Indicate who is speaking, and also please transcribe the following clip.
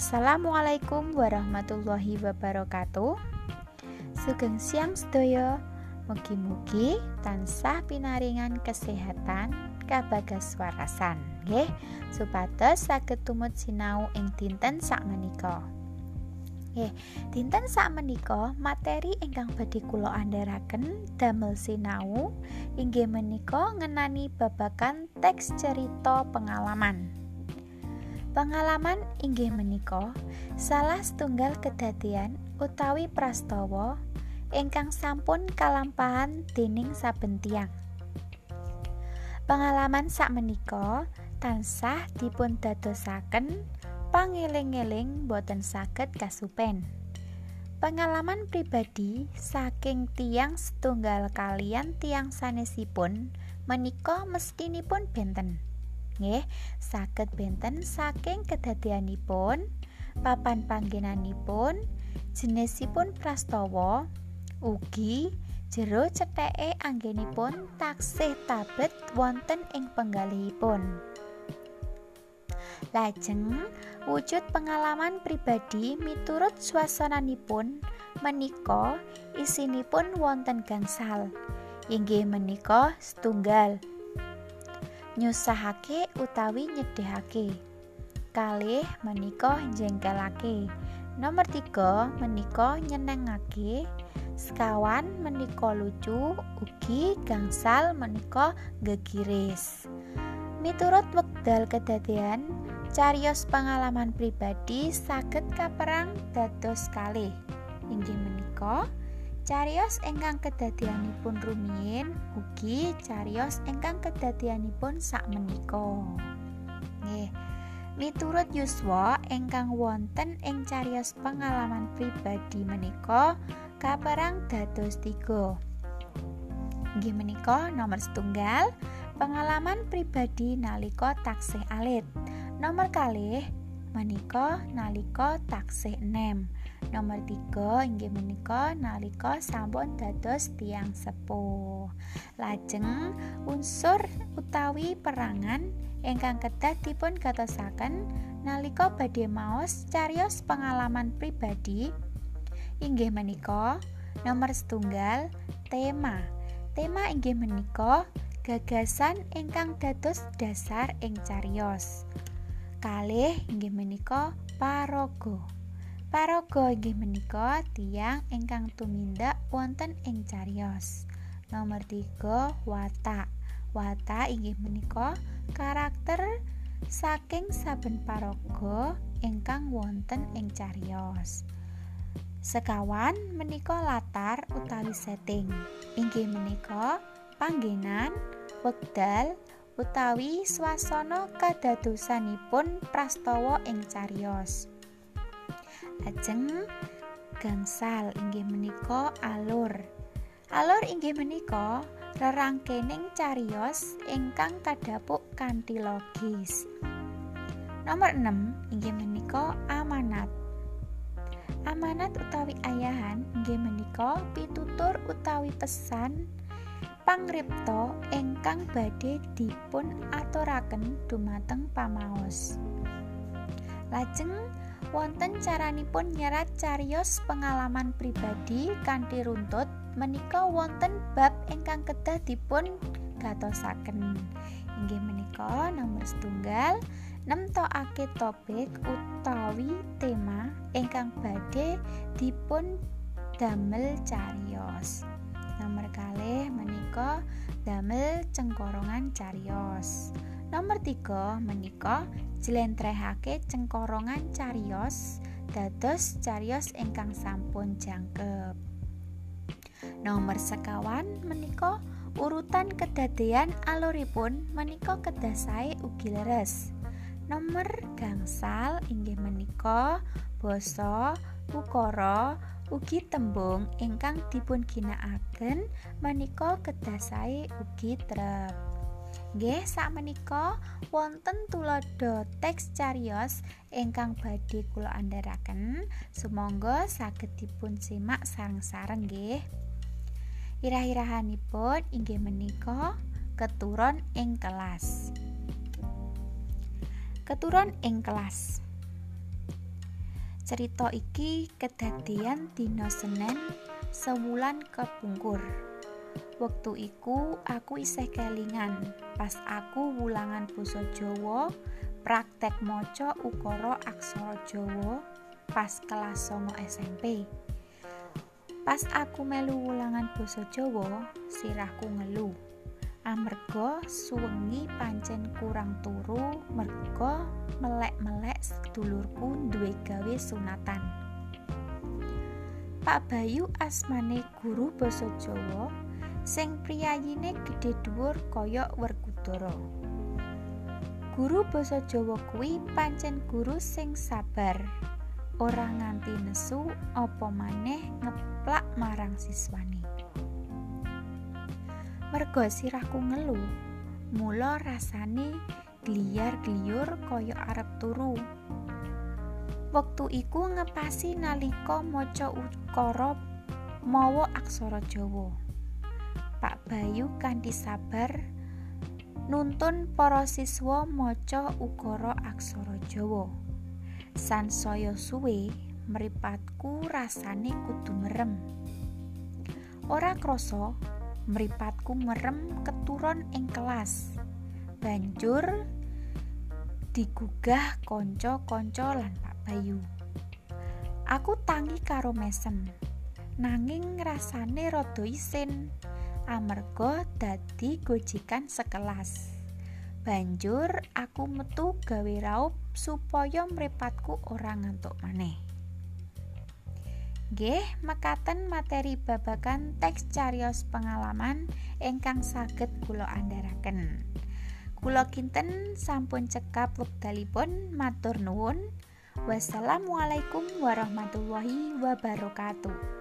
Speaker 1: Assalamualaikum warahmatullahi wabarakatuh. Sugeng siang sedaya. Mugi-mugi tansah pinaringan kesehatan kabagas warasan nggih supados saged tumut sinau ing dinten sakmenika. Nggih, dinten sakmenika materi ingkang badhe kula andharaken damel sinau inggih menika ngenani babagan teks cerita pengalaman. Pengalaman inggih menika salah setunggal kedadian utawi prastawa ingkang sampun kalampahan dening saben tiyang. Pengalaman sak menika tansah dipun dadosaken pangeling-eling boten saged kasupen. Pengalaman pribadi saking tiang setunggal kalian tiang sanesipun menika mestinipun benten. Nggih saged benten saking kedadianipun papan panggenanipun jenisipun prastawa ugi jero cetheke anggenipun taksih tabet wonten ing penggalihipun. Lajeng wujud pengalaman pribadi miturut suasananipun menika isinipun wonten gangsal. Inggih menika setunggal nyusahake utawi nyedhehake. Kalih menika jengkelake. Nomor 3 menika nyenengake. Sekawan menika lucu, ugi gangsal menika gegiris. Miturut wekdal kedadian, carios pengalaman pribadi saged kaperang dados kalih. Inggih menika Carios ingkang kedadianipun rumiyin ugi carios ingkang kedadianipun sakmenika. Nggih. Miturut yuswa ingkang wonten ing carios pengalaman pribadi menika kaperang dados tiga. Nggih menika nomor setunggal pengalaman pribadi nalika taksih alit. Nomor kalih menika nalika taksih 6. Nomor 3 inggih menika nalika sampun dados tiang sepuh. Lajeng unsur utawi perangan ingkang kedah dipun gatosaken nalika badhe maos cariyos pengalaman pribadi inggih menika nomor setunggal tema. Tema inggih menika gagasan ingkang dados dasar ing cariyos. Kalih inggih menika paraga. Paraga inggih menika tiang ingkang tumindak wonten ing cariyos. Nomor 3 watak. Watak inggih menika karakter saking saben paraga ingkang wonten ing cariyos. Sekawan menika latar utawi setting. Inggih menika panggenan, wekdal utawi swasana kadadosanipun prastawa ing cariyos. Lajeng gangsal inggih menika alur. Alur inggih menika rerangkening cariyos ingkang kadhapuk kanthi logis. Nomor 6 inggih menika amanat. Amanat utawi ayahan inggih menika pitutur utawi pesan pangripta ingkang badhe dipun aturaken dumateng pamaos. Lajeng wonten caranipun nyerat cariyos pengalaman pribadi kanthi runtut menika wonten bab ingkang kedah dipun gatosaken. Inggih menika nomor setunggal nemtokake topik utawi tema ingkang badhe dipun damel cariyos. Nomor kalih menika damel cengkorongan cariyos Nomor 3 menika jlentrehake cengkorongan carios dados carios ingkang sampun jangkep. Nomor sekawan menika urutan kedadean aluripun menika kedah sae ugi leres. Nomor gangsal inggih menika basa ukara ugi tembung ingkang dipun ginakaken menika kedah sae ugi trep. Nggih sakmenika wonten tulodo teks cariyos ingkang badhe kula andharaken. Sumangga saged dipun simak sareng-sareng nggih. Irah-irahanipun inggih menika keturun ing kelas. Keturun ing kelas. Cerita iki kedadian dina Senin sewulan kepungkur. Wektu iku aku isih kelingan pas aku wulangan basa Jawa praktek maca ukara aksara Jawa pas kelas 9 SMP. Pas aku melu wulangan basa Jawa, sirahku ngeluh. amarga suwengi pancen kurang turu merga melek-melek sedulurku duwe gawe sunatan Pak Bayu asmane guru basa Jawa sing priyayine gedhe dhuwur kaya Werkudara Guru basa Jawa kuwi pancen guru sing sabar. Ora nganti nesu apa maneh ngeplak marang siswane merga sirahku ngelu mula rasane gliyar-gliyur kaya arep turu. Wektu iku ngepasi nalika maca ukara mawa aksara Jawa Pak Bayu kanthi sabar nuntun para siswa maca ukara aksara Jawa. Sansaya suwe mripatku rasane kudu merem. Ora krasa mripatku merem keturun ing kelas. Banjur digugah kanca-kanca lan Pak Bayu. Aku tangi karo mesem nanging rasane rada isin amarga dadi gojekan sekelas banjur aku metu gawe raup supaya mripatku ora ngantuk maneh Nggih, mekaten materi babagan teks carios pengalaman ingkang saged kula andharaken. Kula kinten sampun cekap wekdalipun matur nuwun. Wassalamualaikum warahmatullahi wabarakatuh.